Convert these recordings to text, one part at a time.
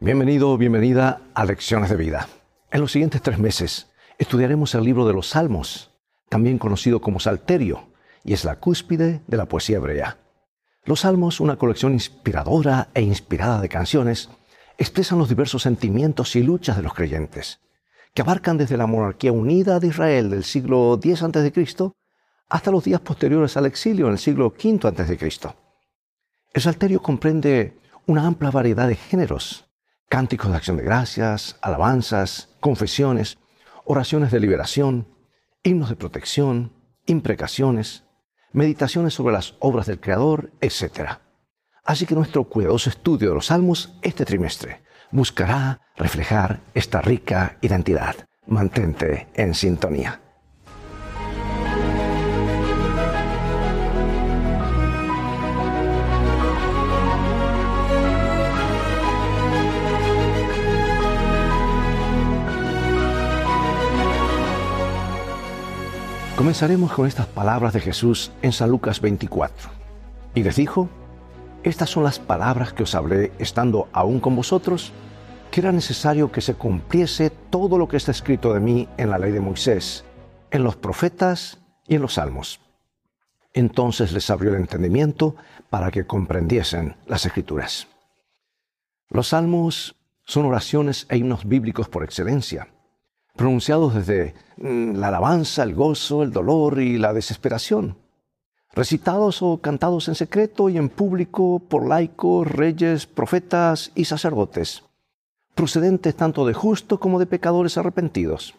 Bienvenido o bienvenida a Lecciones de Vida. En los siguientes tres meses estudiaremos el libro de los Salmos, también conocido como Salterio, y es la cúspide de la poesía hebrea. Los Salmos, una colección inspiradora e inspirada de canciones, expresan los diversos sentimientos y luchas de los creyentes, que abarcan desde la monarquía unida de Israel del siglo X a.C. hasta los días posteriores al exilio en el siglo V a.C. El Salterio comprende una amplia variedad de géneros, cánticos de acción de gracias, alabanzas, confesiones, oraciones de liberación, himnos de protección, imprecaciones, meditaciones sobre las obras del Creador, etc. Así que nuestro cuidadoso estudio de los salmos este trimestre buscará reflejar esta rica identidad. Mantente en sintonía. Comenzaremos con estas palabras de Jesús en San Lucas 24. Y les dijo, estas son las palabras que os hablé estando aún con vosotros, que era necesario que se cumpliese todo lo que está escrito de mí en la ley de Moisés, en los profetas y en los salmos. Entonces les abrió el entendimiento para que comprendiesen las escrituras. Los salmos son oraciones e himnos bíblicos por excelencia pronunciados desde mm, la alabanza, el gozo, el dolor y la desesperación, recitados o cantados en secreto y en público por laicos, reyes, profetas y sacerdotes, procedentes tanto de justos como de pecadores arrepentidos.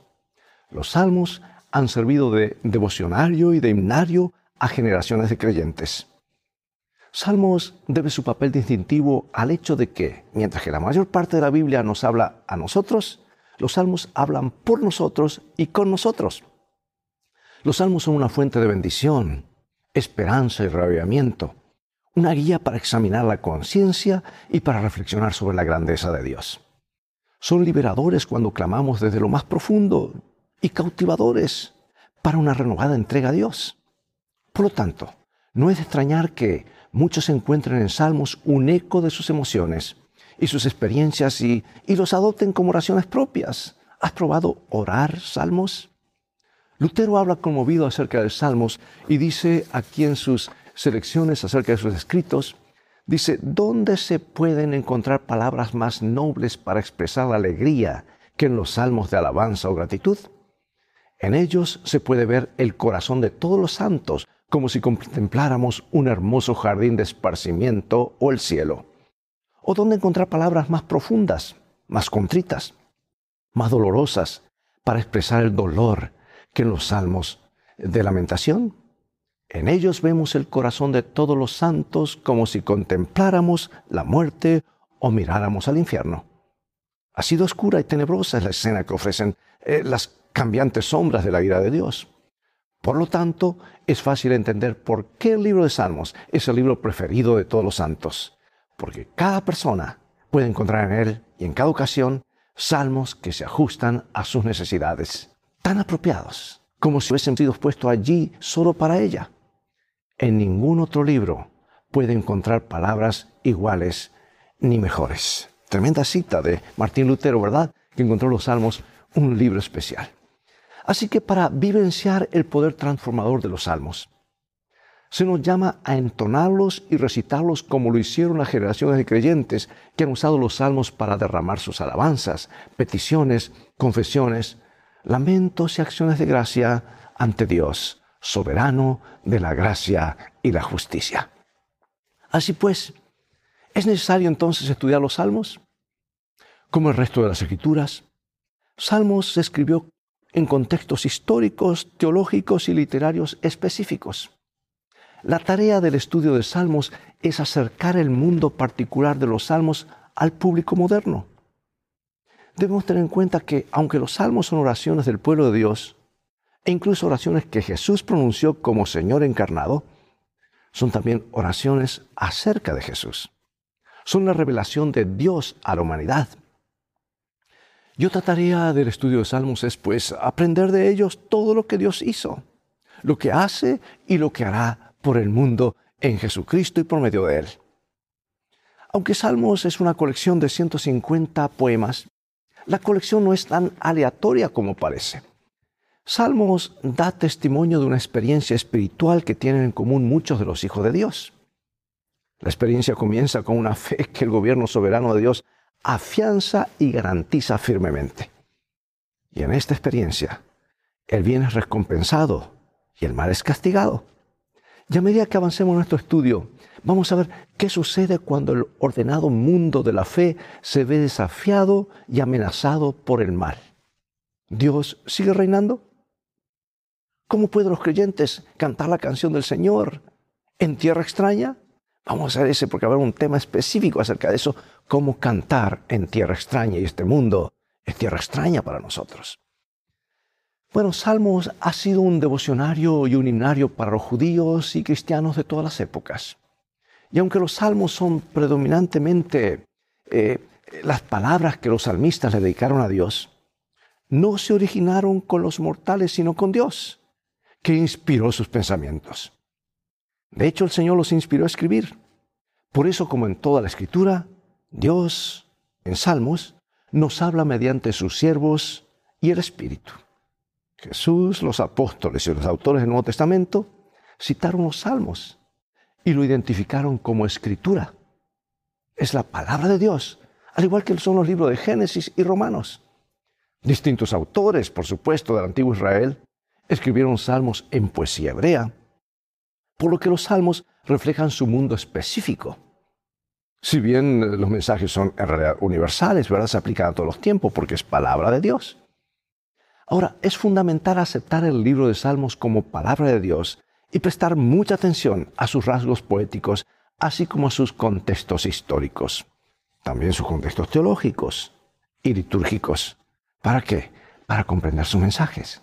Los salmos han servido de devocionario y de himnario a generaciones de creyentes. Salmos debe su papel distintivo al hecho de que, mientras que la mayor parte de la Biblia nos habla a nosotros, los salmos hablan por nosotros y con nosotros. Los salmos son una fuente de bendición, esperanza y reavivamiento, una guía para examinar la conciencia y para reflexionar sobre la grandeza de Dios. Son liberadores cuando clamamos desde lo más profundo y cautivadores para una renovada entrega a Dios. Por lo tanto, no es de extrañar que muchos encuentren en Salmos un eco de sus emociones y sus experiencias y, los adopten como oraciones propias. ¿Has probado orar salmos? Lutero habla conmovido acerca de salmos y dice aquí en sus selecciones acerca de sus escritos, dice, ¿dónde se pueden encontrar palabras más nobles para expresar la alegría que en los salmos de alabanza o gratitud? En ellos se puede ver el corazón de todos los santos, como si contempláramos un hermoso jardín de esparcimiento o el cielo o dónde encontrar palabras más profundas, más contritas, más dolorosas, para expresar el dolor que en los salmos de lamentación. En ellos vemos el corazón de todos los santos como si contempláramos la muerte o miráramos al infierno. Ha sido oscura y tenebrosa la escena que ofrecen eh, las cambiantes sombras de la ira de Dios. Por lo tanto, es fácil entender por qué el libro de Salmos es el libro preferido de todos los santos porque cada persona puede encontrar en él y en cada ocasión salmos que se ajustan a sus necesidades, tan apropiados como si hubiesen sido puestos allí solo para ella. En ningún otro libro puede encontrar palabras iguales ni mejores. Tremenda cita de Martín Lutero, ¿verdad? Que encontró los salmos un libro especial. Así que para vivenciar el poder transformador de los salmos, se nos llama a entonarlos y recitarlos como lo hicieron las generaciones de creyentes que han usado los salmos para derramar sus alabanzas, peticiones, confesiones, lamentos y acciones de gracia ante Dios, soberano de la gracia y la justicia. Así pues, ¿es necesario entonces estudiar los salmos? Como el resto de las escrituras, Salmos se escribió en contextos históricos, teológicos y literarios específicos. La tarea del estudio de salmos es acercar el mundo particular de los salmos al público moderno. Debemos tener en cuenta que aunque los salmos son oraciones del pueblo de Dios, e incluso oraciones que Jesús pronunció como Señor encarnado, son también oraciones acerca de Jesús. Son la revelación de Dios a la humanidad. Y otra tarea del estudio de Salmos es pues aprender de ellos todo lo que Dios hizo, lo que hace y lo que hará por el mundo en Jesucristo y por medio de Él. Aunque Salmos es una colección de 150 poemas, la colección no es tan aleatoria como parece. Salmos da testimonio de una experiencia espiritual que tienen en común muchos de los hijos de Dios. La experiencia comienza con una fe que el gobierno soberano de Dios afianza y garantiza firmemente. Y en esta experiencia, el bien es recompensado y el mal es castigado. Y a medida que avancemos en nuestro estudio, vamos a ver qué sucede cuando el ordenado mundo de la fe se ve desafiado y amenazado por el mal. ¿Dios sigue reinando? ¿Cómo pueden los creyentes cantar la canción del Señor en tierra extraña? Vamos a ver ese porque habrá un tema específico acerca de eso, cómo cantar en tierra extraña y este mundo es tierra extraña para nosotros. Bueno, Salmos ha sido un devocionario y un himnario para los judíos y cristianos de todas las épocas. Y aunque los salmos son predominantemente eh, las palabras que los salmistas le dedicaron a Dios, no se originaron con los mortales, sino con Dios, que inspiró sus pensamientos. De hecho, el Señor los inspiró a escribir. Por eso, como en toda la escritura, Dios, en Salmos, nos habla mediante sus siervos y el Espíritu. Jesús, los apóstoles y los autores del Nuevo Testamento citaron los salmos y lo identificaron como escritura. Es la palabra de Dios, al igual que son los libros de Génesis y Romanos. Distintos autores, por supuesto, del antiguo Israel, escribieron salmos en poesía hebrea, por lo que los salmos reflejan su mundo específico. Si bien los mensajes son en realidad universales, ¿verdad? Se aplican a todos los tiempos porque es palabra de Dios. Ahora, es fundamental aceptar el libro de Salmos como palabra de Dios y prestar mucha atención a sus rasgos poéticos, así como a sus contextos históricos, también sus contextos teológicos y litúrgicos. ¿Para qué? Para comprender sus mensajes,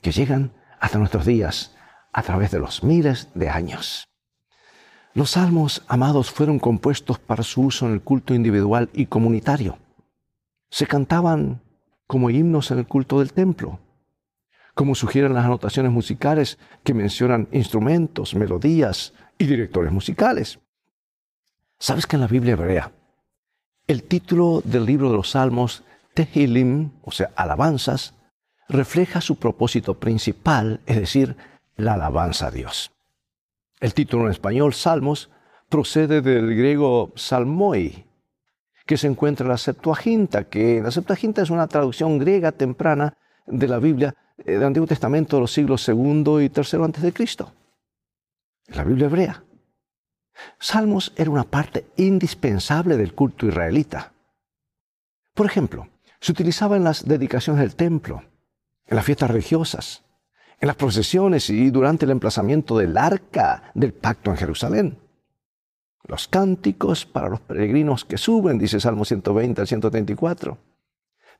que llegan hasta nuestros días a través de los miles de años. Los salmos, amados, fueron compuestos para su uso en el culto individual y comunitario. Se cantaban como himnos en el culto del templo, como sugieren las anotaciones musicales que mencionan instrumentos, melodías y directores musicales. ¿Sabes que en la Biblia hebrea el título del libro de los Salmos, Tehilim, o sea, alabanzas, refleja su propósito principal, es decir, la alabanza a Dios. El título en español, Salmos, procede del griego salmoi, que se encuentra en la Septuaginta, que la Septuaginta es una traducción griega temprana de la Biblia eh, del Antiguo Testamento de los siglos segundo y tercero antes de Cristo. La Biblia hebrea. Salmos era una parte indispensable del culto israelita. Por ejemplo, se utilizaba en las dedicaciones del templo, en las fiestas religiosas, en las procesiones y durante el emplazamiento del arca del pacto en Jerusalén. Los cánticos para los peregrinos que suben, dice Salmo 120 al 134.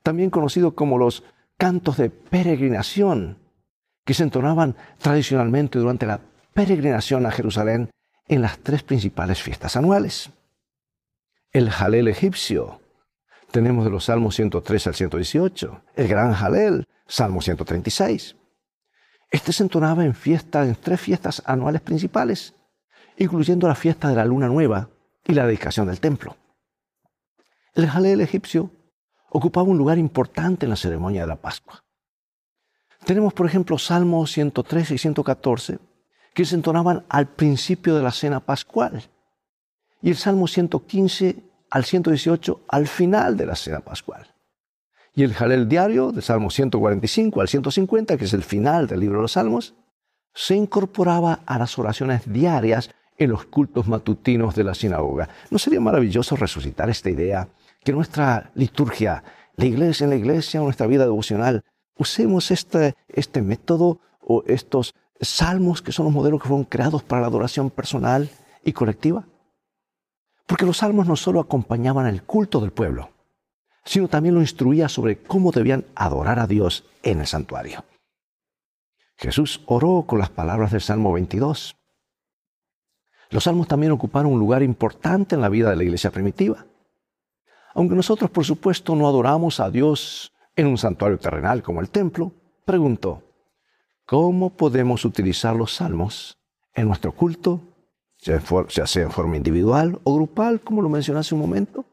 También conocido como los cantos de peregrinación, que se entonaban tradicionalmente durante la peregrinación a Jerusalén en las tres principales fiestas anuales. El Jalel egipcio, tenemos de los Salmos 103 al 118, el Gran Jalel, Salmo 136. Este se entonaba en fiestas, en tres fiestas anuales principales, incluyendo la fiesta de la luna nueva y la dedicación del templo. El Jalel egipcio ocupaba un lugar importante en la ceremonia de la Pascua. Tenemos, por ejemplo, Salmos 113 y 114, que se entonaban al principio de la cena pascual, y el Salmo 115 al 118 al final de la cena pascual. Y el Jalel diario, del Salmo 145 al 150, que es el final del libro de los Salmos, se incorporaba a las oraciones diarias en los cultos matutinos de la sinagoga. ¿No sería maravilloso resucitar esta idea? Que nuestra liturgia, la iglesia en la iglesia, nuestra vida devocional, usemos este, este método o estos salmos que son los modelos que fueron creados para la adoración personal y colectiva. Porque los salmos no solo acompañaban el culto del pueblo, sino también lo instruía sobre cómo debían adorar a Dios en el santuario. Jesús oró con las palabras del Salmo 22. Los salmos también ocuparon un lugar importante en la vida de la iglesia primitiva. Aunque nosotros, por supuesto, no adoramos a Dios en un santuario terrenal como el templo, pregunto, ¿cómo podemos utilizar los salmos en nuestro culto ya sea en forma individual o grupal, como lo mencioné hace un momento.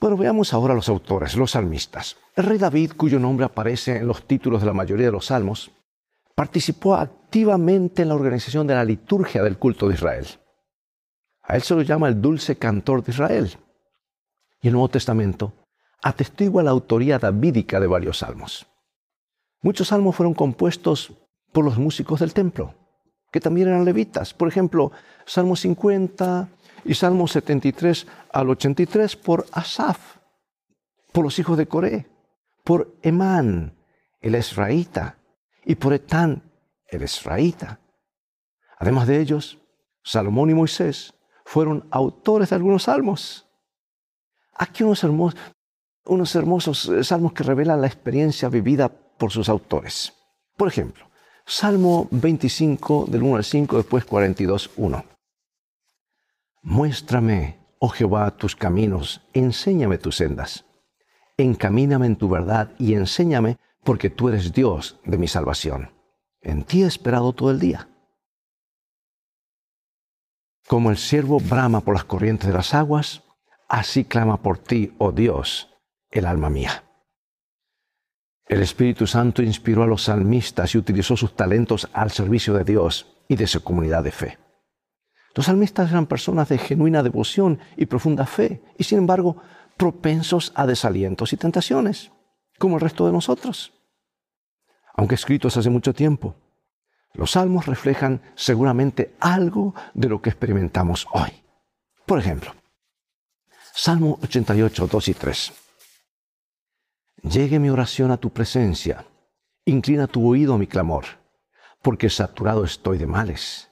Bueno, veamos ahora los autores, los salmistas. El rey David, cuyo nombre aparece en los títulos de la mayoría de los salmos, participó activamente en la organización de la liturgia del culto de Israel. A él se lo llama el dulce cantor de Israel. Y el Nuevo Testamento atestigua la autoría davídica de varios salmos. Muchos salmos fueron compuestos por los músicos del templo, que también eran levitas. Por ejemplo, Salmo 50 y Salmo 73 al 83 por Asaf, por los hijos de Coré, por Emán, el esraíta, y por Etán, el esraíta. Además de ellos, Salomón y Moisés fueron autores de algunos salmos. Aquí unos hermosos, unos hermosos eh, salmos que revelan la experiencia vivida por sus autores. Por ejemplo, Salmo 25 del 1 al 5, después 42, 1. Muéstrame, oh Jehová, tus caminos, enséñame tus sendas. Encamíname en tu verdad y enséñame, porque tú eres Dios de mi salvación. En ti he esperado todo el día. Como el siervo brama por las corrientes de las aguas, así clama por ti, oh Dios, el alma mía. El Espíritu Santo inspiró a los salmistas y utilizó sus talentos al servicio de Dios y de su comunidad de fe. Los salmistas eran personas de genuina devoción y profunda fe, y sin embargo propensos a desalientos y tentaciones, como el resto de nosotros. Aunque escritos hace mucho tiempo, los salmos reflejan seguramente algo de lo que experimentamos hoy. Por ejemplo, Salmo 88, 2 y 3. Llegue mi oración a tu presencia, inclina tu oído a mi clamor, porque saturado estoy de males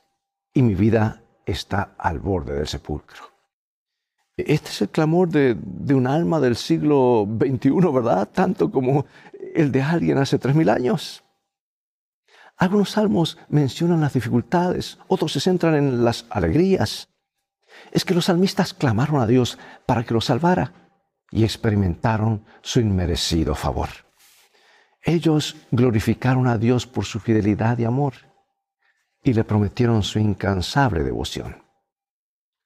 y mi vida está al borde del sepulcro. Este es el clamor de, un alma del siglo XXI, ¿verdad? Tanto como el de alguien hace tres mil años. Algunos salmos mencionan las dificultades, otros se centran en las alegrías. Es que los salmistas clamaron a Dios para que los salvara y experimentaron su inmerecido favor. Ellos glorificaron a Dios por su fidelidad y amor y le prometieron su incansable devoción.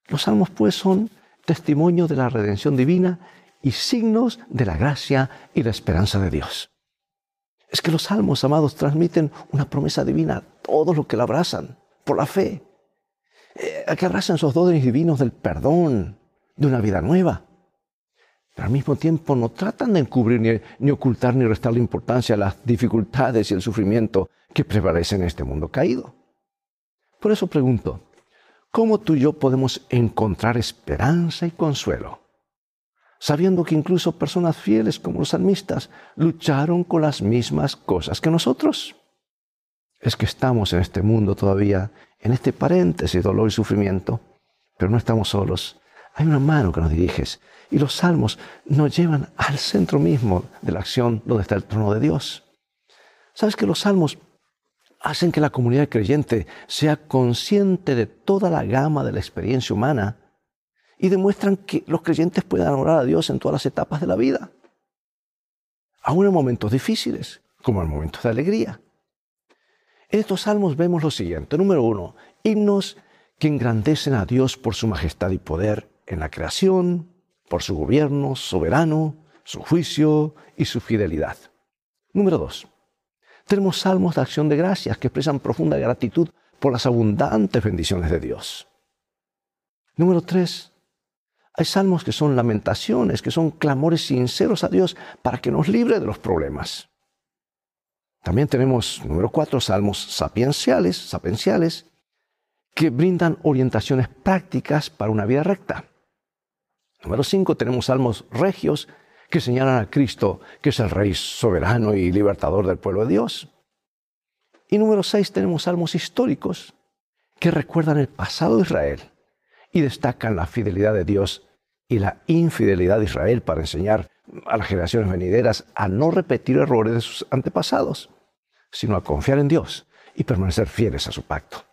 Los salmos pues son testimonio de la redención divina y signos de la gracia y la esperanza de Dios. Es que los salmos, amados, transmiten una promesa divina a todos los que la abrazan por la fe, eh, que abrazan esos dones divinos del perdón, de una vida nueva. Pero al mismo tiempo no tratan de encubrir ni, ni ocultar ni restarle importancia a las dificultades y el sufrimiento que prevalecen en este mundo caído. Por eso pregunto, ¿cómo tú y yo podemos encontrar esperanza y consuelo? Sabiendo que incluso personas fieles como los salmistas lucharon con las mismas cosas que nosotros. Es que estamos en este mundo todavía, en este paréntesis, dolor y sufrimiento, pero no estamos solos. Hay una mano que nos diriges y los salmos nos llevan al centro mismo de la acción donde está el trono de Dios. ¿Sabes que los salmos hacen que la comunidad creyente sea consciente de toda la gama de la experiencia humana y demuestran que los creyentes pueden orar a Dios en todas las etapas de la vida, aún en momentos difíciles, como en momentos de alegría. En estos salmos vemos lo siguiente. Número uno, himnos que engrandecen a Dios por su majestad y poder en la creación, por su gobierno soberano, su juicio y su fidelidad. Número dos, tenemos salmos de acción de gracias que expresan profunda gratitud por las abundantes bendiciones de Dios. Número tres, hay salmos que son lamentaciones, que son clamores sinceros a Dios para que nos libre de los problemas. También tenemos, número cuatro, salmos sapienciales, sapienciales, que brindan orientaciones prácticas para una vida recta. Número cinco, tenemos salmos regios que señalan a Cristo, que es el Rey soberano y libertador del pueblo de Dios. Y número seis, tenemos salmos históricos que recuerdan el pasado de Israel y destacan la fidelidad de Dios y la infidelidad de Israel para enseñar a las generaciones venideras a no repetir errores de sus antepasados, sino a confiar en Dios y permanecer fieles a su pacto.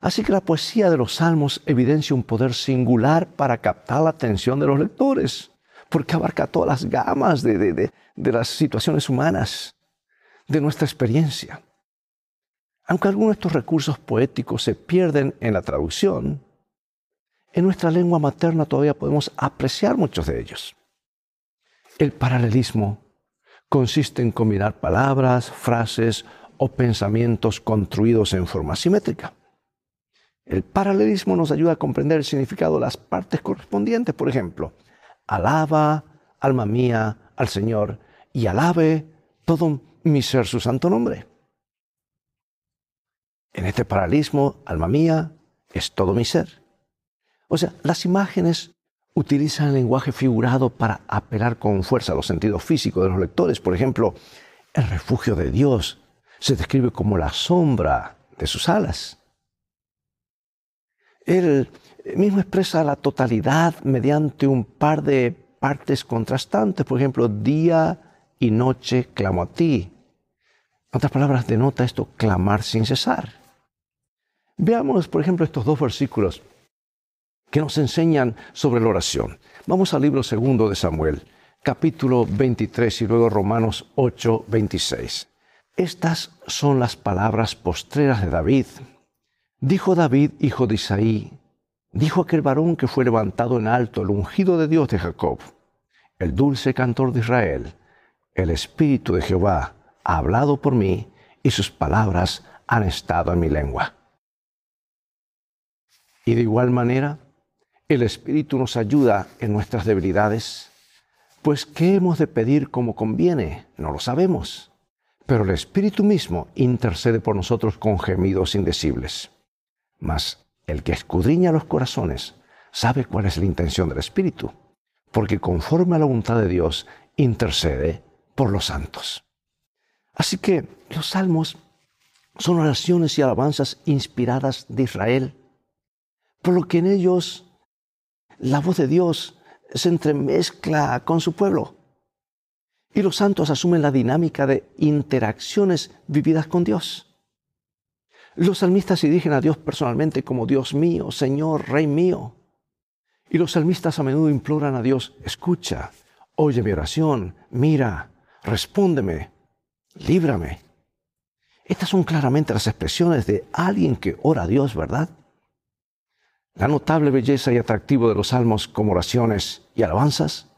Así que la poesía de los salmos evidencia un poder singular para captar la atención de los lectores porque abarca todas las gamas de, las situaciones humanas, de nuestra experiencia. Aunque algunos de estos recursos poéticos se pierden en la traducción, en nuestra lengua materna todavía podemos apreciar muchos de ellos. El paralelismo consiste en combinar palabras, frases o pensamientos construidos en forma simétrica. El paralelismo nos ayuda a comprender el significado de las partes correspondientes. Por ejemplo, alaba, alma mía, al Señor, y alabe todo mi ser su santo nombre. En este paralelismo, alma mía, es todo mi ser. O sea, las imágenes utilizan el lenguaje figurado para apelar con fuerza a los sentidos físicos de los lectores. Por ejemplo, el refugio de Dios se describe como la sombra de sus alas. Él mismo expresa la totalidad mediante un par de partes contrastantes. Por ejemplo, día y noche clamo a ti. En otras palabras, denota esto clamar sin cesar. Veamos, por ejemplo, estos dos versículos que nos enseñan sobre la oración. Vamos al libro segundo de Samuel, capítulo 23 y luego Romanos 8, 26. Estas son las palabras postreras de David. Dijo David, hijo de Isaí, dijo aquel varón que fue levantado en alto, el ungido de Dios de Jacob, el dulce cantor de Israel, el Espíritu de Jehová ha hablado por mí y sus palabras han estado en mi lengua. Y de igual manera, el Espíritu nos ayuda en nuestras debilidades. Pues, ¿qué hemos de pedir como conviene? No lo sabemos. Pero el Espíritu mismo intercede por nosotros con gemidos indecibles. Mas el que escudriña los corazones sabe cuál es la intención del Espíritu, porque conforme a la voluntad de Dios intercede por los santos. Así que los salmos son oraciones y alabanzas inspiradas de Israel, por lo que en ellos la voz de Dios se entremezcla con su pueblo. Y los santos asumen la dinámica de interacciones vividas con Dios. Los salmistas se dirigen a Dios personalmente como Dios mío, Señor, Rey mío. Y los salmistas a menudo imploran a Dios, escucha, oye mi oración, mira, respóndeme, líbrame. Estas son claramente las expresiones de alguien que ora a Dios, ¿verdad? La notable belleza y atractivo de los salmos como oraciones y alabanzas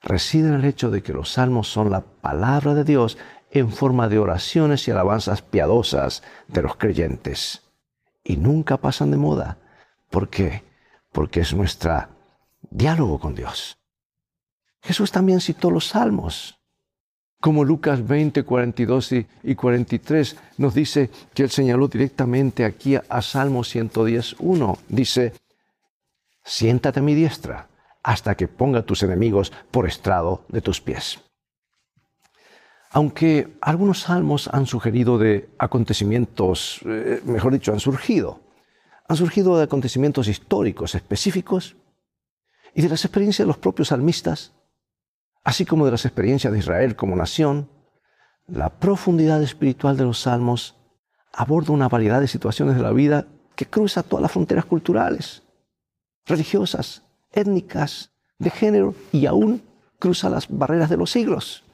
reside en el hecho de que los salmos son la palabra de Dios en forma de oraciones y alabanzas piadosas de los creyentes. Y nunca pasan de moda. ¿Por qué? Porque es nuestro diálogo con Dios. Jesús también citó los salmos como Lucas 20, 42 y 43 nos dice que él señaló directamente aquí a Salmo 110.1. Dice, siéntate a mi diestra hasta que ponga a tus enemigos por estrado de tus pies. Aunque algunos salmos han sugerido de acontecimientos, eh, mejor dicho, han surgido, han surgido de acontecimientos históricos específicos y de las experiencias de los propios salmistas, así como de las experiencias de Israel como nación, la profundidad espiritual de los salmos aborda una variedad de situaciones de la vida que cruza todas las fronteras culturales, religiosas, étnicas, de género y aún cruza las barreras de los siglos.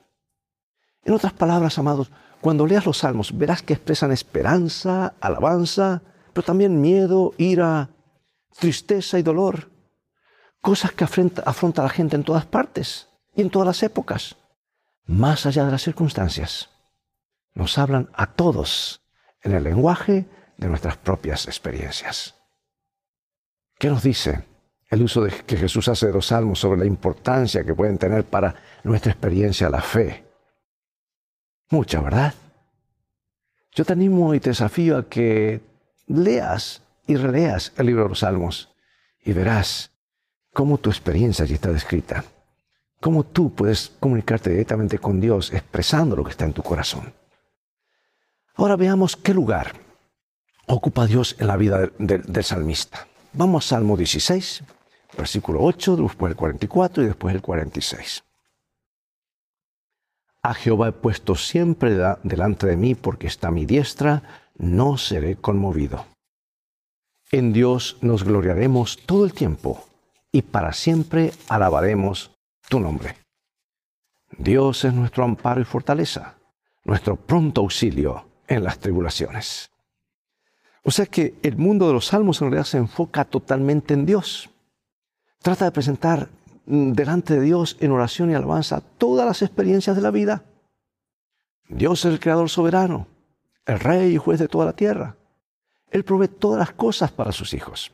En otras palabras, amados, cuando leas los salmos verás que expresan esperanza, alabanza, pero también miedo, ira, tristeza y dolor, cosas que afronta, afronta la gente en todas partes y en todas las épocas, más allá de las circunstancias. Nos hablan a todos en el lenguaje de nuestras propias experiencias. ¿Qué nos dice el uso de, que Jesús hace de los salmos sobre la importancia que pueden tener para nuestra experiencia la fe? Mucha, ¿verdad? Yo te animo y te desafío a que leas y releas el libro de los salmos y verás cómo tu experiencia allí está descrita cómo tú puedes comunicarte directamente con Dios expresando lo que está en tu corazón. Ahora veamos qué lugar ocupa Dios en la vida del, salmista. Vamos a Salmo 16, versículo 8, después el 44 y después el 46. A Jehová he puesto siempre delante de mí porque está mi diestra, no seré conmovido. En Dios nos gloriaremos todo el tiempo y para siempre alabaremos tu nombre. Dios es nuestro amparo y fortaleza, nuestro pronto auxilio en las tribulaciones. O sea que el mundo de los salmos en realidad se enfoca totalmente en Dios. Trata de presentar delante de Dios en oración y alabanza todas las experiencias de la vida. Dios es el creador soberano, el rey y juez de toda la tierra. Él provee todas las cosas para sus hijos.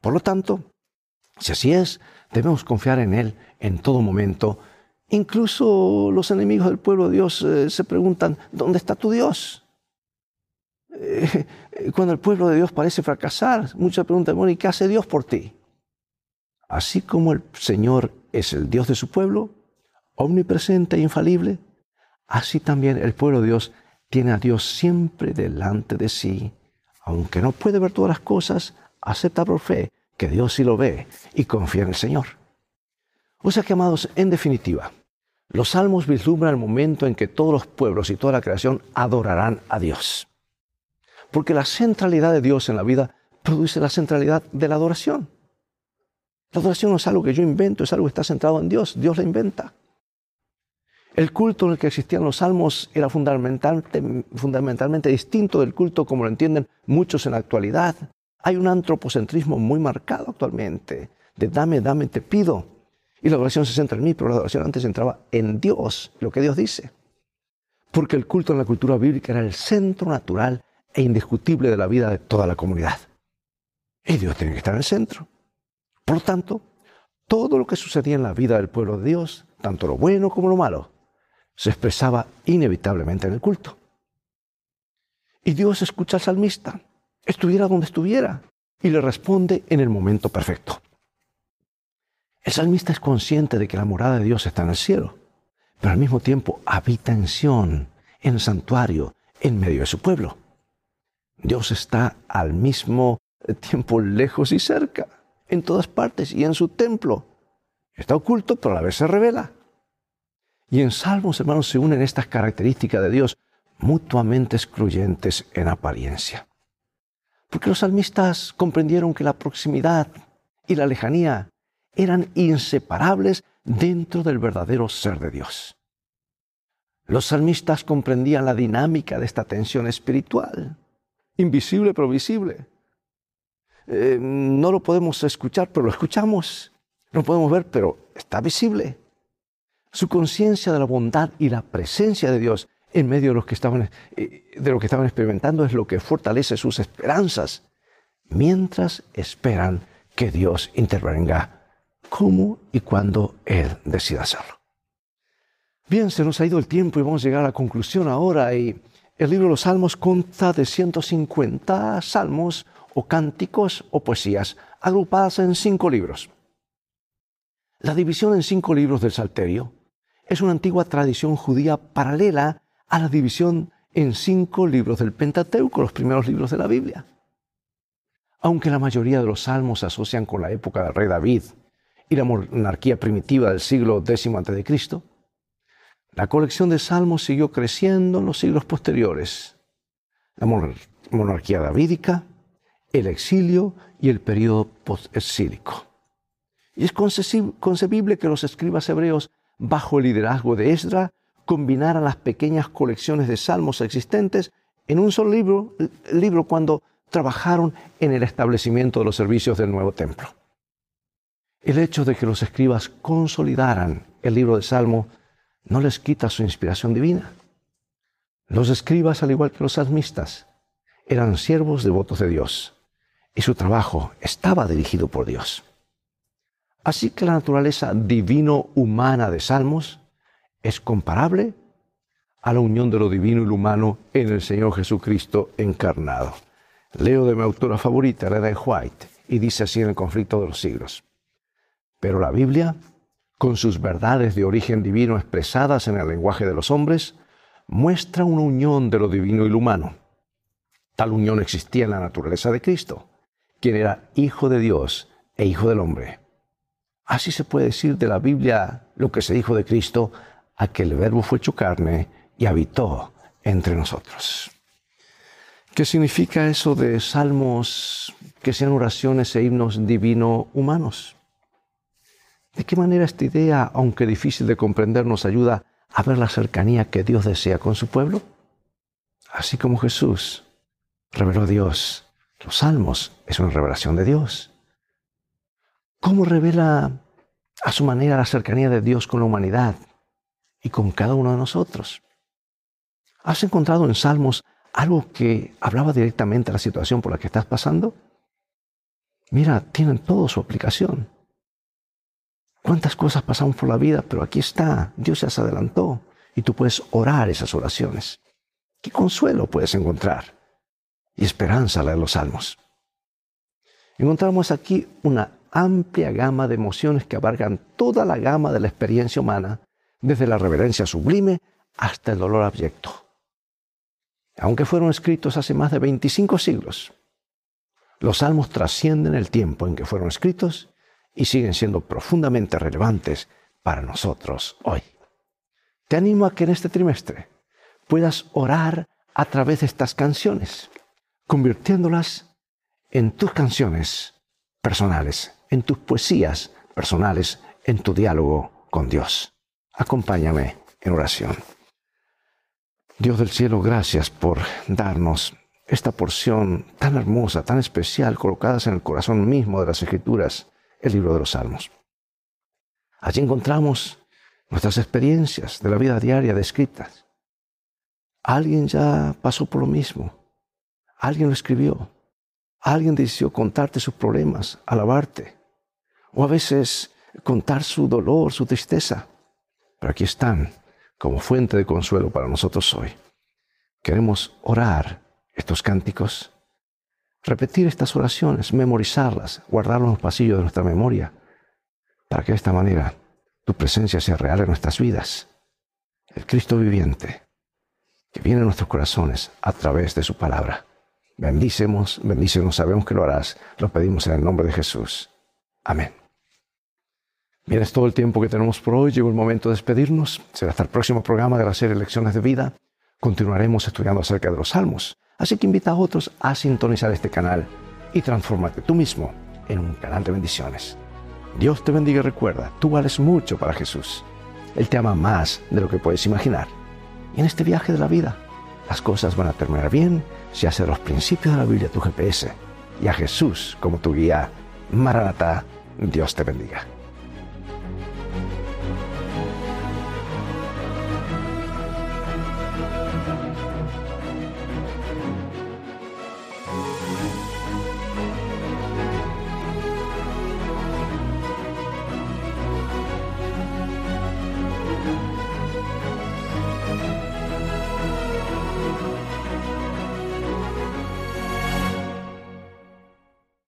Por lo tanto, si así es, debemos confiar en Él en todo momento. Incluso los enemigos del pueblo de Dios eh, se preguntan, ¿dónde está tu Dios? Eh, cuando el pueblo de Dios parece fracasar, muchos preguntan, bueno, ¿y qué hace Dios por ti? Así como el Señor es el Dios de su pueblo, omnipresente e infalible, así también el pueblo de Dios tiene a Dios siempre delante de sí. Aunque no puede ver todas las cosas, acepta por fe que Dios sí lo ve y confía en el Señor. O sea que, amados, en definitiva, los salmos vislumbran el momento en que todos los pueblos y toda la creación adorarán a Dios. Porque la centralidad de Dios en la vida produce la centralidad de la adoración. La adoración no es algo que yo invento, es algo que está centrado en Dios. Dios la inventa. El culto en el que existían los salmos era fundamentalmente, fundamentalmente distinto del culto como lo entienden muchos en la actualidad. Hay un antropocentrismo muy marcado actualmente, de dame, dame, te pido. Y la adoración se centra en mí, pero la adoración antes se centraba en Dios, lo que Dios dice. Porque el culto en la cultura bíblica era el centro natural e indiscutible de la vida de toda la comunidad. Y Dios tiene que estar en el centro. Por lo tanto, todo lo que sucedía en la vida del pueblo de Dios, tanto lo bueno como lo malo, se expresaba inevitablemente en el culto. Y Dios escucha al salmista, estuviera donde estuviera, y le responde en el momento perfecto. El salmista es consciente de que la morada de Dios está en el cielo, pero al mismo tiempo habita en Sión, en el santuario, en medio de su pueblo. Dios está al mismo tiempo lejos y cerca, en todas partes y en su templo. Está oculto, pero a la vez se revela. Y en Salmos, hermanos, se unen estas características de Dios mutuamente excluyentes en apariencia. Porque los salmistas comprendieron que la proximidad y la lejanía eran inseparables dentro del verdadero ser de Dios. Los salmistas comprendían la dinámica de esta tensión espiritual, invisible pero visible. Eh, no lo podemos escuchar, pero lo escuchamos. No lo podemos ver, pero está visible. Su conciencia de la bondad y la presencia de Dios en medio eh, de lo que estaban experimentando es lo que fortalece sus esperanzas, mientras esperan que Dios intervenga como y cuando Él decida hacerlo. Bien, se nos ha ido el tiempo y vamos a llegar a la conclusión ahora. Y el libro de los Salmos consta de 150 salmos o cánticos o poesías agrupadas en cinco libros. La división en cinco libros del Salterio es una antigua tradición judía paralela a la división en cinco libros del Pentateuco, los primeros libros de la Biblia. Aunque la mayoría de los salmos se asocian con la época del rey David y la monarquía primitiva del siglo X a.C., la colección de salmos siguió creciendo en los siglos posteriores. La monarquía davídica, el exilio y el periodo post-exílico. Y es concebible que los escribas hebreos bajo el liderazgo de Esdra, combinaran las pequeñas colecciones de salmos existentes en un solo libro, libro cuando trabajaron en el establecimiento de los servicios del nuevo templo. El hecho de que los escribas consolidaran el libro de Salmo no les quita su inspiración divina. Los escribas, al igual que los salmistas, eran siervos devotos de Dios y su trabajo estaba dirigido por Dios. Así que la naturaleza divino-humana de Salmos es comparable a la unión de lo divino y lo humano en el Señor Jesucristo encarnado. Leo de mi autora favorita, Reda White, y dice así en el conflicto de los siglos. Pero la Biblia, con sus verdades de origen divino expresadas en el lenguaje de los hombres, muestra una unión de lo divino y lo humano. Tal unión existía en la naturaleza de Cristo, quien era Hijo de Dios e Hijo del hombre. Así se puede decir de la Biblia lo que se dijo de Cristo, a que el verbo fue hecho carne y habitó entre nosotros. ¿Qué significa eso de salmos que sean oraciones e himnos divino humanos? ¿De qué manera esta idea, aunque difícil de comprender, nos ayuda a ver la cercanía que Dios desea con su pueblo? Así como Jesús reveló a Dios Los salmos es una revelación de Dios. ¿Cómo revela a su manera la cercanía de Dios con la humanidad y con cada uno de nosotros? ¿Has encontrado en salmos algo que hablaba directamente de la situación por la que estás pasando? Mira, tienen todo su aplicación. ¿Cuántas cosas pasamos por la vida? Pero aquí está, Dios se adelantó y tú puedes orar esas oraciones. ¿Qué consuelo puedes encontrar? Y esperanza leer los salmos. Encontramos aquí una amplia gama de emociones que abarcan toda la gama de la experiencia humana, desde la reverencia sublime hasta el dolor abyecto. Aunque fueron escritos hace más de 25 siglos, los salmos trascienden el tiempo en que fueron escritos y siguen siendo profundamente relevantes para nosotros hoy. Te animo a que en este trimestre puedas orar a través de estas canciones, convirtiéndolas en tus canciones personales, en tus poesías personales, en tu diálogo con Dios. Acompáñame en oración. Dios del cielo, gracias por darnos esta porción tan hermosa, tan especial, colocadas en el corazón mismo de las Escrituras, el libro de los Salmos. Allí encontramos nuestras experiencias de la vida diaria descritas. Alguien ya pasó por lo mismo. Alguien lo escribió. Alguien decidió contarte sus problemas, alabarte. O a veces contar su dolor, su tristeza. Pero aquí están como fuente de consuelo para nosotros hoy. Queremos orar estos cánticos, repetir estas oraciones, memorizarlas, guardarlas en los pasillos de nuestra memoria, para que de esta manera tu presencia sea real en nuestras vidas. El Cristo viviente, que viene a nuestros corazones a través de su palabra. Bendícemos, bendícenos, sabemos que lo harás. Lo pedimos en el nombre de Jesús. Amén. Bien, es todo el tiempo que tenemos por hoy. Llegó el momento de despedirnos. Será hasta el próximo programa de la serie Lecciones de Vida. Continuaremos estudiando acerca de los salmos. Así que invita a otros a sintonizar este canal y transfórmate tú mismo en un canal de bendiciones. Dios te bendiga y recuerda, tú vales mucho para Jesús. Él te ama más de lo que puedes imaginar. Y en este viaje de la vida, las cosas van a terminar bien si haces los principios de la Biblia tu GPS y a Jesús como tu guía. Maranatá, Dios te bendiga.